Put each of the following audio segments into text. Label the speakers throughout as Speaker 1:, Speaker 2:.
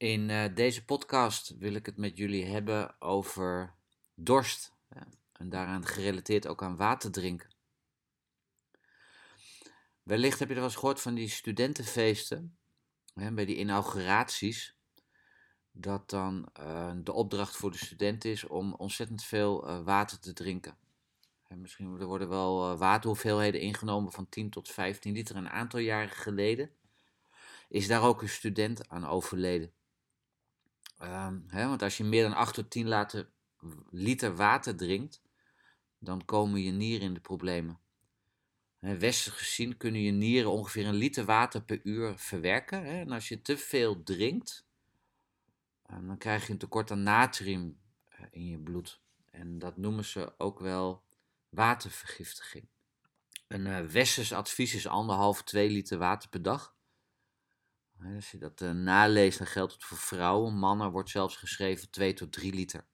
Speaker 1: In uh, deze podcast wil ik het met jullie hebben over dorst. En daaraan gerelateerd ook aan water drinken. Wellicht heb je er wel eens gehoord van die studentenfeesten, hè, bij die inauguraties, dat dan uh, de opdracht voor de student is om ontzettend veel uh, water te drinken. En misschien er worden wel waterhoeveelheden ingenomen van 10 tot 15 liter. Een aantal jaren geleden is daar ook een student aan overleden. Um, hè, want als je meer dan 8 tot 10 later, liter water drinkt, dan komen je nieren in de problemen. Westers gezien kunnen je nieren ongeveer een liter water per uur verwerken. Hè? En als je te veel drinkt, um, dan krijg je een tekort aan natrium uh, in je bloed. En dat noemen ze ook wel watervergiftiging. Een uh, westers advies is anderhalf, twee liter water per dag. Als je dat uh, naleest, dan geldt het voor vrouwen. Mannen wordt zelfs geschreven 2 tot 3 liter.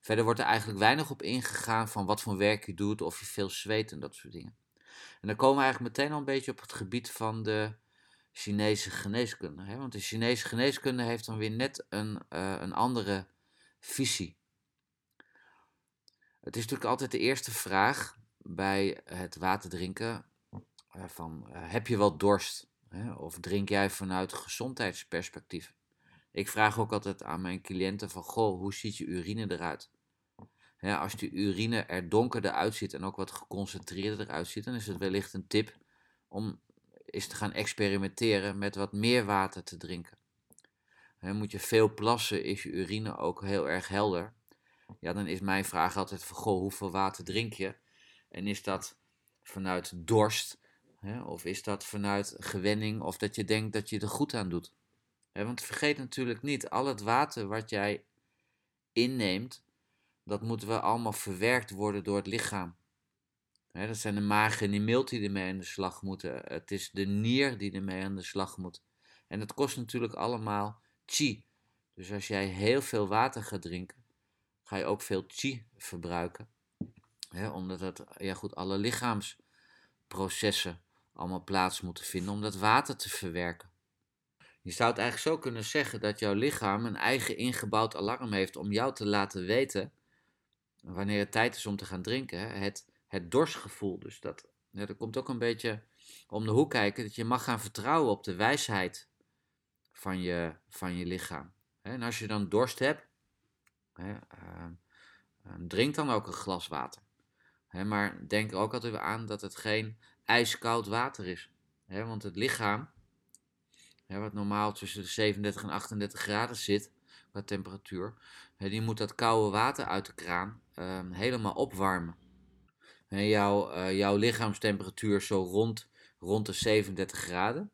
Speaker 1: Verder wordt er eigenlijk weinig op ingegaan van wat voor werk je doet, of je veel zweet en dat soort dingen. En dan komen we eigenlijk meteen al een beetje op het gebied van de Chinese geneeskunde. Hè? Want de Chinese geneeskunde heeft dan weer net een, uh, een andere visie. Het is natuurlijk altijd de eerste vraag bij het water drinken: uh, van, heb je wel dorst? Of drink jij vanuit gezondheidsperspectief? Ik vraag ook altijd aan mijn cliënten van, goh, hoe ziet je urine eruit? als de urine er donkerder uitziet en ook wat geconcentreerder eruit ziet, dan is het wellicht een tip om eens te gaan experimenteren met wat meer water te drinken. moet je veel plassen, is je urine ook heel erg helder. Ja, dan is mijn vraag altijd van, goh, hoeveel water drink je? En is dat vanuit dorst of is dat vanuit gewenning of dat je denkt dat je er goed aan doet? want vergeet natuurlijk niet, al het water wat jij inneemt, dat moet wel allemaal verwerkt worden door het lichaam. dat zijn de maag en die milt die ermee aan de slag moeten. Het is de nier die ermee aan de slag moet. En dat kost natuurlijk allemaal chi. Dus als jij heel veel water gaat drinken, ga je ook veel chi verbruiken. omdat dat, ja goed, alle lichaamsprocessen allemaal plaats moeten vinden om dat water te verwerken. Je zou het eigenlijk zo kunnen zeggen dat jouw lichaam een eigen ingebouwd alarm heeft om jou te laten weten wanneer het tijd is om te gaan drinken. Het, het dorstgevoel. Dus dat, ja, komt ook een beetje om de hoek kijken dat je mag gaan vertrouwen op de wijsheid van je, van je lichaam. En als je dan dorst hebt, hè, uh, drink dan ook een glas water. Maar denk er ook altijd aan dat het geen ijskoud water is. want het lichaam, wat normaal tussen de 37 en 38 graden zit qua temperatuur, die moet dat koude water uit de kraan ehm, helemaal opwarmen. jouw, uh, jouw lichaamstemperatuur zo rond, rond de 37 graden.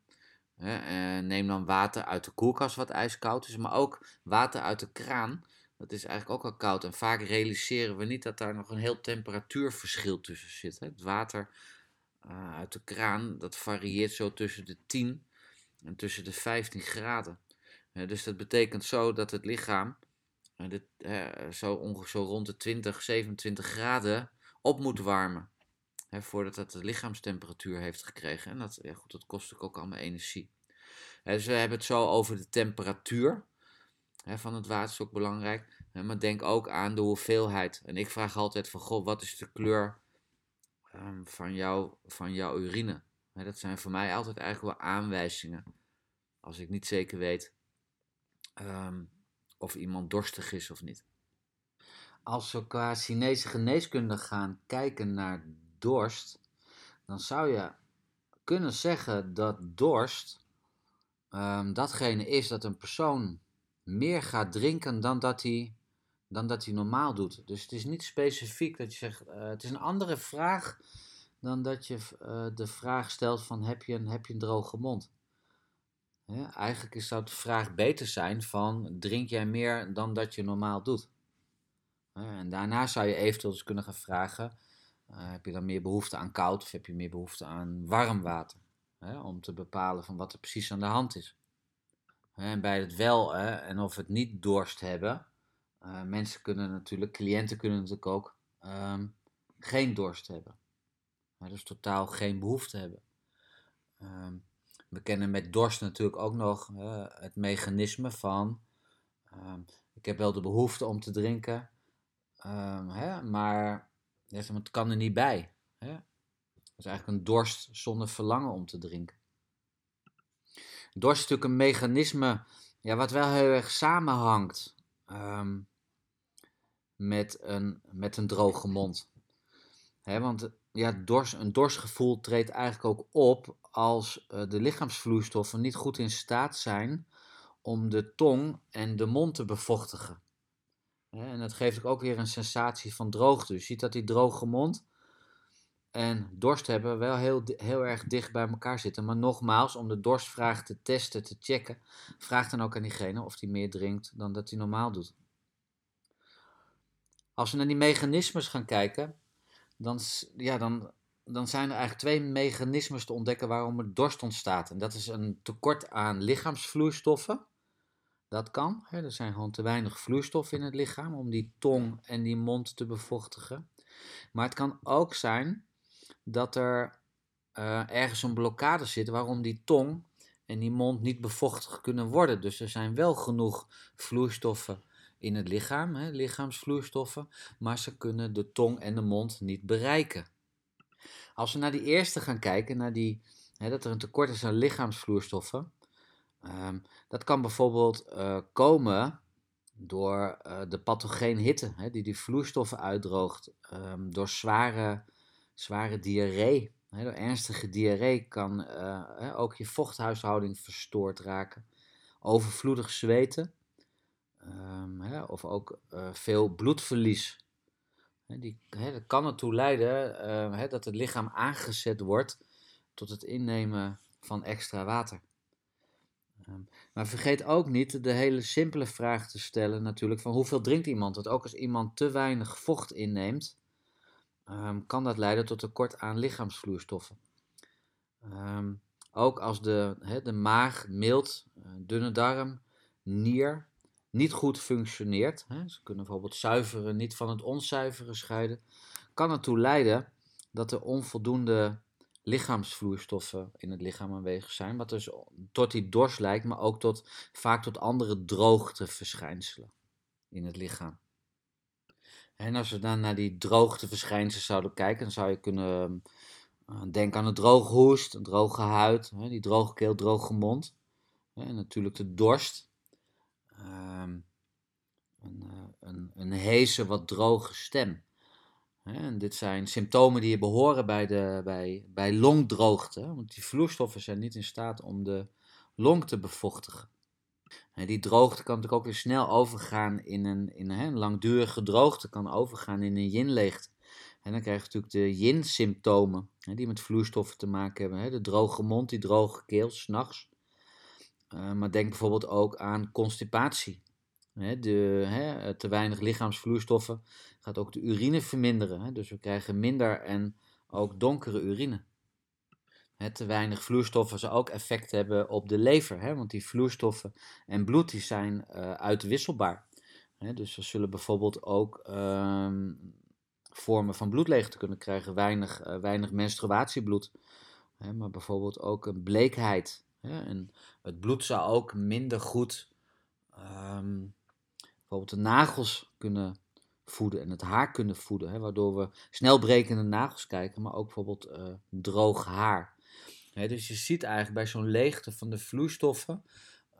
Speaker 1: neem dan water uit de koelkast wat ijskoud is, maar ook water uit de kraan. Dat is eigenlijk ook al koud. En vaak realiseren we niet dat daar nog een heel temperatuurverschil tussen zit. Het water uh, uit de kraan, dat varieert zo tussen de 10 en tussen de 15 graden. Dus dat betekent zo dat het lichaam uh, dit, zo ongeveer zo rond de 20, 27 graden op moet warmen. Hè, voordat het de lichaamstemperatuur heeft gekregen. En dat, ja goed, dat kost ook allemaal energie. dus we hebben het zo over de temperatuur hè, van het water, is ook belangrijk. maar denk ook aan de hoeveelheid. En ik vraag altijd van, goh, wat is de kleur um, van, jou, van jouw urine. dat zijn voor mij altijd eigenlijk wel aanwijzingen. Als ik niet zeker weet um, of iemand dorstig is of niet. Als we qua Chinese geneeskunde gaan kijken naar dorst, dan zou je kunnen zeggen dat dorst um, datgene is dat een persoon meer gaat drinken dan dat hij dan dat hij normaal doet. Dus het is niet specifiek dat je zegt, uh, het is een andere vraag dan dat je uh, de vraag stelt van heb je een, heb je een droge mond? eigenlijk zou de vraag beter zijn van drink jij meer dan dat je normaal doet? en daarna zou je eventueel dus kunnen gaan vragen, uh, heb je dan meer behoefte aan koud of heb je meer behoefte aan warm water? om te bepalen van wat er precies aan de hand is. En bij het wel en of het niet dorst hebben, uh, mensen kunnen natuurlijk, cliënten kunnen natuurlijk ook um, geen dorst hebben. dus totaal geen behoefte hebben. Um, We kennen met dorst natuurlijk ook nog het mechanisme van. Uh, ik heb wel de behoefte om te drinken, hè, maar het kan er niet bij. Hè? Dat is eigenlijk een dorst zonder verlangen om te drinken. Dorst is natuurlijk een mechanisme ja, wat wel heel erg samenhangt ehm, met, een, met een droge mond. Hè, want ja, dorst, een dorstgevoel treedt eigenlijk ook op als uh, de lichaamsvloeistoffen niet goed in staat zijn om de tong en de mond te bevochtigen. En dat geeft ook weer een sensatie van droogte. Je ziet dat die droge mond en dorst hebben wel heel, heel erg dicht bij elkaar zitten. Maar nogmaals, om de dorstvraag te testen, te checken, vraag dan ook aan diegene of hij meer drinkt dan dat hij normaal doet. Als we naar die mechanismes gaan kijken, dan, ja, dan, dan zijn er eigenlijk twee mechanismes te ontdekken waarom er dorst ontstaat. En dat is een tekort aan lichaamsvloeistoffen. Dat kan. Hè. Er zijn gewoon te weinig vloeistoffen in het lichaam om die tong en die mond te bevochtigen. Maar het kan ook zijn dat er uh, ergens een blokkade zit waarom die tong en die mond niet bevochtigd kunnen worden. Dus er zijn wel genoeg vloeistoffen in het lichaam, hè, lichaamsvloeistoffen, maar ze kunnen de tong en de mond niet bereiken. Als we naar die eerste gaan kijken, naar die, hè, dat er een tekort is aan lichaamsvloeistoffen, um, dat kan bijvoorbeeld uh, komen door uh, de pathogeen hitte, hè, die die vloeistoffen uitdroogt, um, door zware zware diarree. door ernstige diarree kan uh, ook je vochthuishouding verstoord raken. Overvloedig zweten. Um, of ook uh, veel bloedverlies. die, dat kan ertoe leiden uh, dat het lichaam aangezet wordt tot het innemen van extra water. Um, maar vergeet ook niet de hele simpele vraag te stellen natuurlijk van hoeveel drinkt iemand? Want ook als iemand te weinig vocht inneemt, um, kan dat leiden tot tekort aan lichaamsvloeistoffen. Um, ook als de, de maag, mild, uh, dunne darm, nier niet goed functioneert, ze kunnen bijvoorbeeld zuiveren niet van het onzuiveren scheiden, kan ertoe leiden dat er onvoldoende lichaamsvloeistoffen in het lichaam aanwezig zijn, wat dus tot die dorst lijkt, maar ook tot, vaak tot andere droogteverschijnselen in het lichaam. En als we dan naar die droogteverschijnselen zouden kijken, dan zou je kunnen uh, denken aan een droge hoest, een droge huid, die droge keel, droge mond. En natuurlijk de dorst. Um, een, uh, een, een heese, wat droge stem. En dit zijn symptomen die je behoren bij, de, bij, bij longdroogte. Want die vloeistoffen zijn niet in staat om de long te bevochtigen. Die droogte kan natuurlijk ook weer snel overgaan in een, in een, langdurige droogte, kan overgaan in een yin-leegte. En dan krijg je natuurlijk de yin-symptomen, die met vloeistoffen te maken hebben. De droge mond, die droge keel, s'nachts. Uh, maar denk bijvoorbeeld ook aan constipatie. De, te weinig lichaamsvloeistoffen gaat ook de urine verminderen. Dus we krijgen minder en ook donkere urine te weinig vloeistoffen zou ook effect hebben op de lever. Hè? Want die vloeistoffen en bloed die zijn uh, uitwisselbaar. Hè? Dus we zullen bijvoorbeeld ook ehm, vormen van bloedleegte kunnen krijgen. Weinig, uh, weinig menstruatiebloed. Hè? Maar bijvoorbeeld ook een bleekheid. En het bloed zou ook minder goed um, bijvoorbeeld de nagels kunnen voeden en het haar kunnen voeden. Hè? Waardoor we snelbrekende nagels krijgen, maar ook bijvoorbeeld uh, droog haar dus je ziet eigenlijk bij zo'n leegte van de vloeistoffen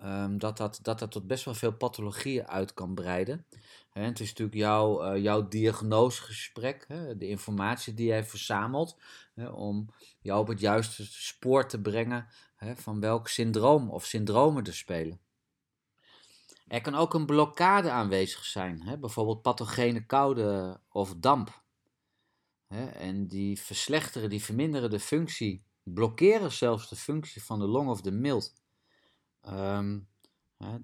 Speaker 1: um, dat, dat, dat dat tot best wel veel pathologieën uit kan breiden. het is natuurlijk jouw, uh, jouw diagnosegesprek, de informatie die jij verzamelt, om jou op het juiste spoor te brengen van welk syndroom of syndromen er spelen. Er kan ook een blokkade aanwezig zijn, bijvoorbeeld pathogene koude of damp. en die verslechteren, die verminderen de functie blokkeren zelfs de functie van de long of de mild. Um,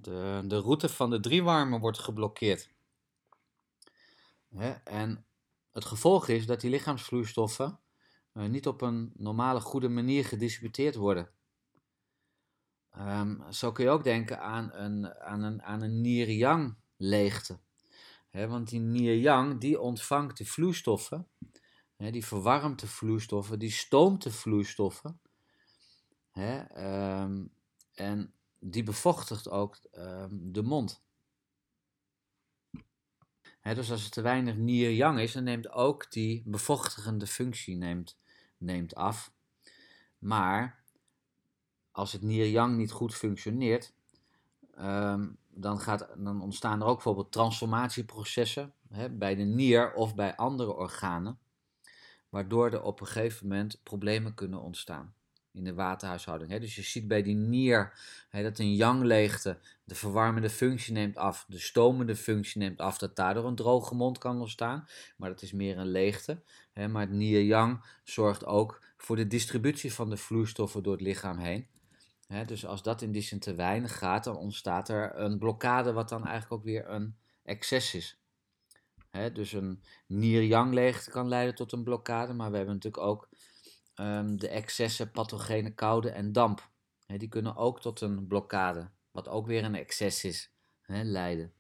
Speaker 1: de, de route van de driewarmen wordt geblokkeerd. en het gevolg is dat die lichaamsvloeistoffen uh, niet op een normale, goede manier gedistributeerd worden. Um, zo kun je ook denken aan een, aan een, aan een nier-yang leegte. want die nier-yang die ontvangt de vloeistoffen die verwarmt de vloeistoffen, die stoomt de vloeistoffen. Ehm, en die bevochtigt ook ehm, de mond. Dus als er te weinig nier-yang is, dan neemt ook die bevochtigende functie neemt, neemt af. Maar als het nier-yang niet goed functioneert, ehm, dan, gaat, dan ontstaan er ook bijvoorbeeld transformatieprocessen bij de nier of bij andere organen, waardoor er op een gegeven moment problemen kunnen ontstaan in de waterhuishouding. Dus je ziet bij die nier dat een yang-leegte de verwarmende functie neemt af, de stomende functie neemt af, dat daardoor een droge mond kan ontstaan. Maar dat is meer een leegte. Maar het nier-yang zorgt ook voor de distributie van de vloeistoffen door het lichaam heen. Dus als dat in die zin te weinig gaat, dan ontstaat er een blokkade, wat dan eigenlijk ook weer een excess is. Dus een nier-yang leegte kan leiden tot een blokkade, maar we hebben natuurlijk ook um, de excessen pathogene koude en damp. die kunnen ook tot een blokkade, wat ook weer een excess is, leiden.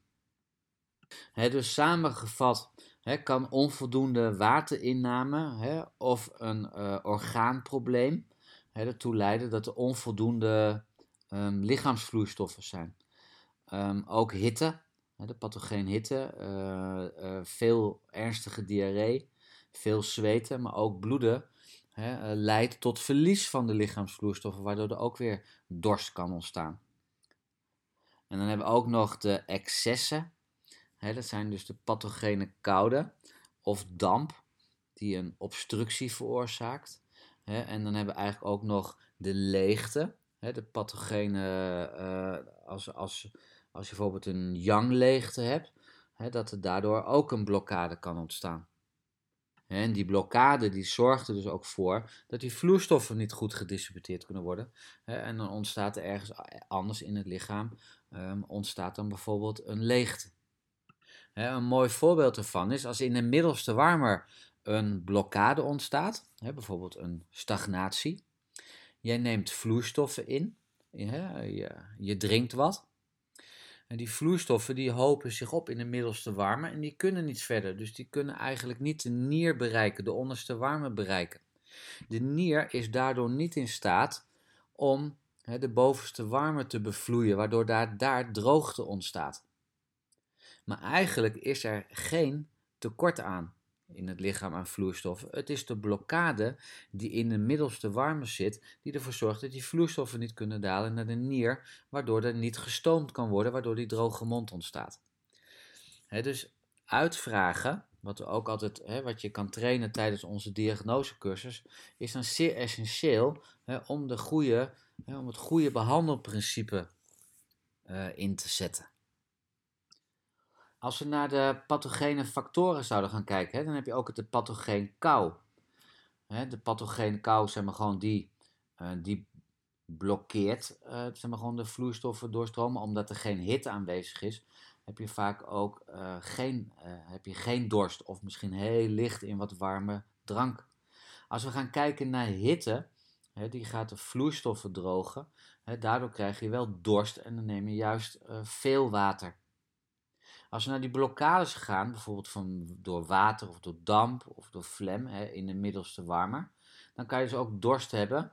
Speaker 1: dus samengevat kan onvoldoende waterinname of een uh, orgaanprobleem ertoe leiden dat er onvoldoende um, lichaamsvloeistoffen zijn. Um, ook hitte, de pathogeen hitte, uh, uh, veel ernstige diarree, veel zweten, maar ook bloeden hè, uh, leidt tot verlies van de lichaamsvloeistoffen, waardoor er ook weer dorst kan ontstaan. En dan hebben we ook nog de excessen. Hè, dat zijn dus de pathogene koude of damp, die een obstructie veroorzaakt. Hè, en dan hebben we eigenlijk ook nog de leegte. Hè, de pathogene, als, als, als je bijvoorbeeld een yang-leegte hebt, hè, dat er daardoor ook een blokkade kan ontstaan. En die blokkade die zorgt er dus ook voor dat die vloeistoffen niet goed gedistributeerd kunnen worden. En dan ontstaat er ergens anders in het lichaam, um, ontstaat dan bijvoorbeeld een leegte. Een mooi voorbeeld ervan is als in de middelste warmer een blokkade ontstaat, bijvoorbeeld een stagnatie. Jij neemt vloeistoffen in, je drinkt wat. En die vloeistoffen die hopen zich op in de middelste warme en die kunnen niet verder. Dus die kunnen eigenlijk niet de nier bereiken, de onderste warme bereiken. De nier is daardoor niet in staat om de bovenste warme te bevloeien, waardoor daar, daar droogte ontstaat. Maar eigenlijk is er geen tekort aan in het lichaam aan vloeistoffen. Het is de blokkade die in de middelste warme zit, die ervoor zorgt dat die vloeistoffen niet kunnen dalen naar de nier, waardoor er niet gestoomd kan worden, waardoor die droge mond ontstaat. dus uitvragen, wat we ook altijd, wat je kan trainen tijdens onze diagnosecursus, is dan zeer essentieel om, de goede, om het goede behandelprincipe uh, in te zetten. Als we naar de pathogene factoren zouden gaan kijken, hè, dan heb je ook het pathogeen kou. Hè, de pathogene kou, zeg maar gewoon, die, uh, die blokkeert uh, zeg gewoon de vloeistoffen doorstromen, omdat er geen hitte aanwezig is. Heb je vaak ook uh, geen, heb je geen dorst of misschien heel licht in wat warme drank. Als we gaan kijken naar hitte, hè, die gaat de vloeistoffen drogen. Hè, daardoor krijg je wel dorst en dan neem je juist veel water. Als we naar die blokkades gaan, bijvoorbeeld van, door water of door damp of door vlem hè, in de middelste warmer, dan kan je dus ook dorst hebben.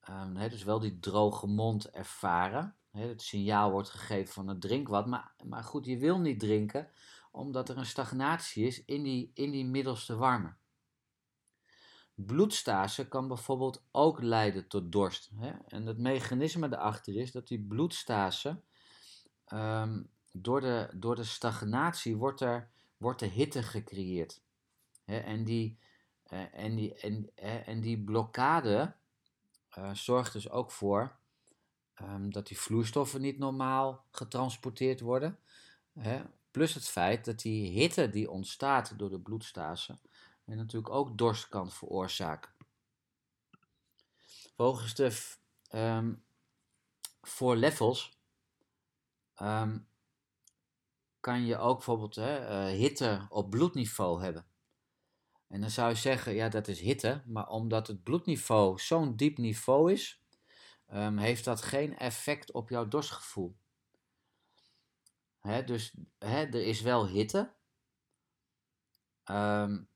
Speaker 1: Hè, dus wel die droge mond ervaren. Het signaal wordt gegeven van het drink wat. Maar, maar goed, je wil niet drinken omdat er een stagnatie is in die, in die middelste warmer. Bloedstase kan bijvoorbeeld ook leiden tot dorst. Hè? En het mechanisme daarachter is dat die bloedstase ehm, door de, door de stagnatie wordt er, wordt er hitte gecreëerd. en, die, en, die, en, en die blokkade uh, zorgt dus ook voor um, dat die vloeistoffen niet normaal getransporteerd worden. plus het feit dat die hitte die ontstaat door de bloedstase natuurlijk ook dorst kan veroorzaken. Volgens de um, voor levels um, kan je ook bijvoorbeeld hè, uh, hitte op bloedniveau hebben. En dan zou je zeggen, ja, dat is hitte, maar omdat het bloedniveau zo'n diep niveau is, um, heeft dat geen effect op jouw dorstgevoel. Hè, dus hè, er is wel hitte, um,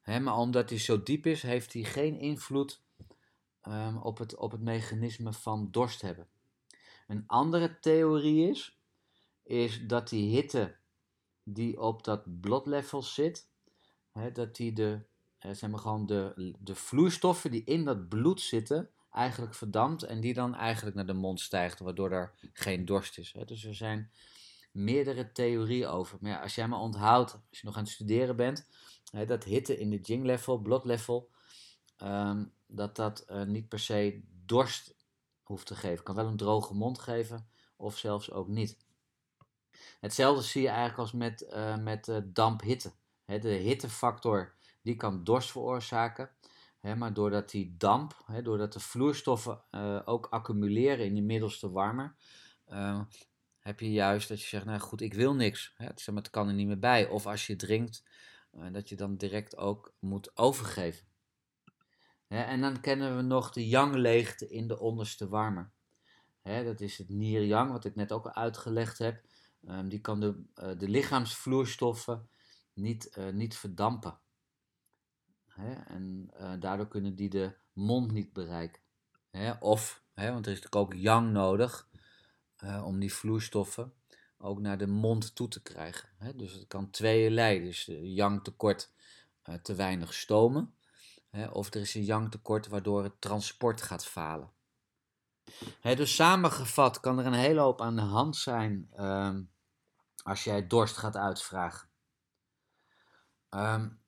Speaker 1: hè, maar omdat hij zo diep is, heeft hij geen invloed ehm, op, het, op het mechanisme van dorst hebben. Een andere theorie is, is dat die hitte die op dat bloedlevel zit, hè, dat die de, zeg maar gewoon de, de vloeistoffen die in dat bloed zitten, eigenlijk verdampt en die dan eigenlijk naar de mond stijgt, waardoor er geen dorst is. Hè. Dus er zijn meerdere theorieën over. Maar ja, als jij me onthoudt, als je nog aan het studeren bent, hè, dat hitte in de jing level, level, ehm, dat dat uh, niet per se dorst hoeft te geven. Kan wel een droge mond geven, of zelfs ook niet. Hetzelfde zie je eigenlijk als met, uh, met uh, damphitte. De hittefactor die kan dorst veroorzaken. Maar doordat die damp, doordat de vloerstoffen uh, ook accumuleren in die middelste warmer, heb je juist dat je zegt, nou goed, ik wil niks. Het kan er niet meer bij. Of als je drinkt, dat je dan direct ook moet overgeven. en dan kennen we nog de yang-leegte in de onderste warmer. dat is het nier-yang, wat ik net ook al uitgelegd heb. Um, die kan de, uh, de lichaamsvloerstoffen niet, uh, niet verdampen. Hè? En uh, daardoor kunnen die de mond niet bereiken. Hè? Of, hè, want er is natuurlijk ook yang nodig om die vloeistoffen ook naar de mond toe te krijgen. Hè? Dus het kan tweeënlei. Dus yang tekort te weinig stomen. Hè? Of er is een yang tekort waardoor het transport gaat falen. Dus samengevat kan er een hele hoop aan de hand zijn um, als jij dorst gaat uitvragen. Um,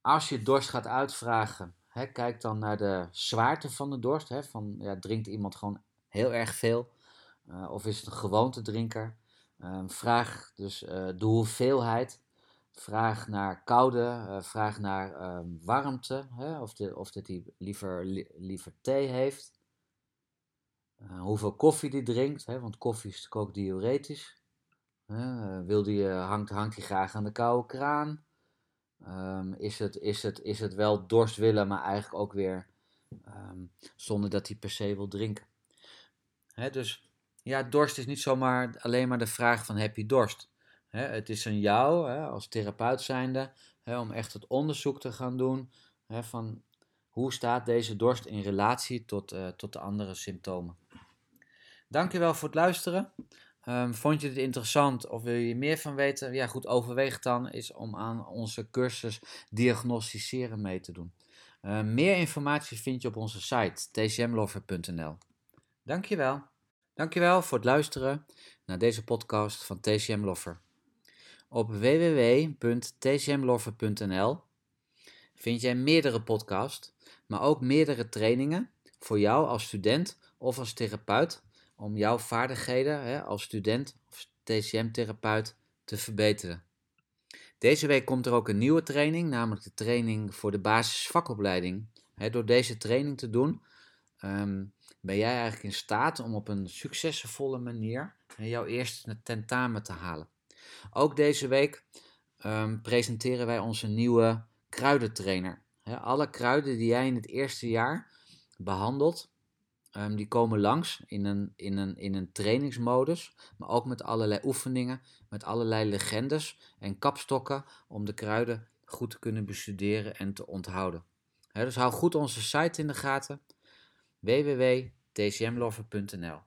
Speaker 1: als je dorst gaat uitvragen, kijk dan naar de zwaarte van de dorst. Hè, van, ja, drinkt iemand gewoon heel erg veel? Uh, of is het een gewoonte drinker? Um, vraag dus uh, de hoeveelheid. Vraag naar koude, uh, vraag naar warmte. Of, of dat hij liever, li liever thee heeft. Hoeveel koffie die drinkt, hè, want koffie is ook diuretisch. Uh, wil die, uh, hangt, hangt hij graag aan de koude kraan? Um, is, het, is, het, is het wel dorst willen, maar eigenlijk ook weer um, zonder dat hij per se wil drinken? Hè, dus ja, dorst is niet zomaar alleen maar de vraag van heb je dorst? Hè, het is aan jou hè, als therapeut zijnde om echt het onderzoek te gaan doen van hoe staat deze dorst in relatie tot, tot de andere symptomen. Dankjewel voor het luisteren. Um, vond je het interessant of wil je meer van weten? Ja, goed, overweeg dan is om aan onze cursus diagnosticeren mee te doen. Uh, meer informatie vind je op onze site tcmlover.nl. Dankjewel. Dankjewel voor het luisteren naar deze podcast van TCM Lover. Op www.tcmlover.nl vind jij meerdere podcasts, maar ook meerdere trainingen voor jou als student of als therapeut om jouw vaardigheden hè, als student of TCM-therapeut te verbeteren. Deze week komt er ook een nieuwe training, namelijk de training voor de basisvakopleiding. Door deze training te doen, um, ben jij eigenlijk in staat om op een succesvolle manier jouw eerste tentamen te halen. Ook deze week um, presenteren wij onze nieuwe kruidentrainer. Alle kruiden die jij in het eerste jaar behandelt, Um, die komen langs in een, in, een, in een trainingsmodus, maar ook met allerlei oefeningen, met allerlei legendes en kapstokken om de kruiden goed te kunnen bestuderen en te onthouden. Dus hou goed onze site in de gaten www.tcmlover.nl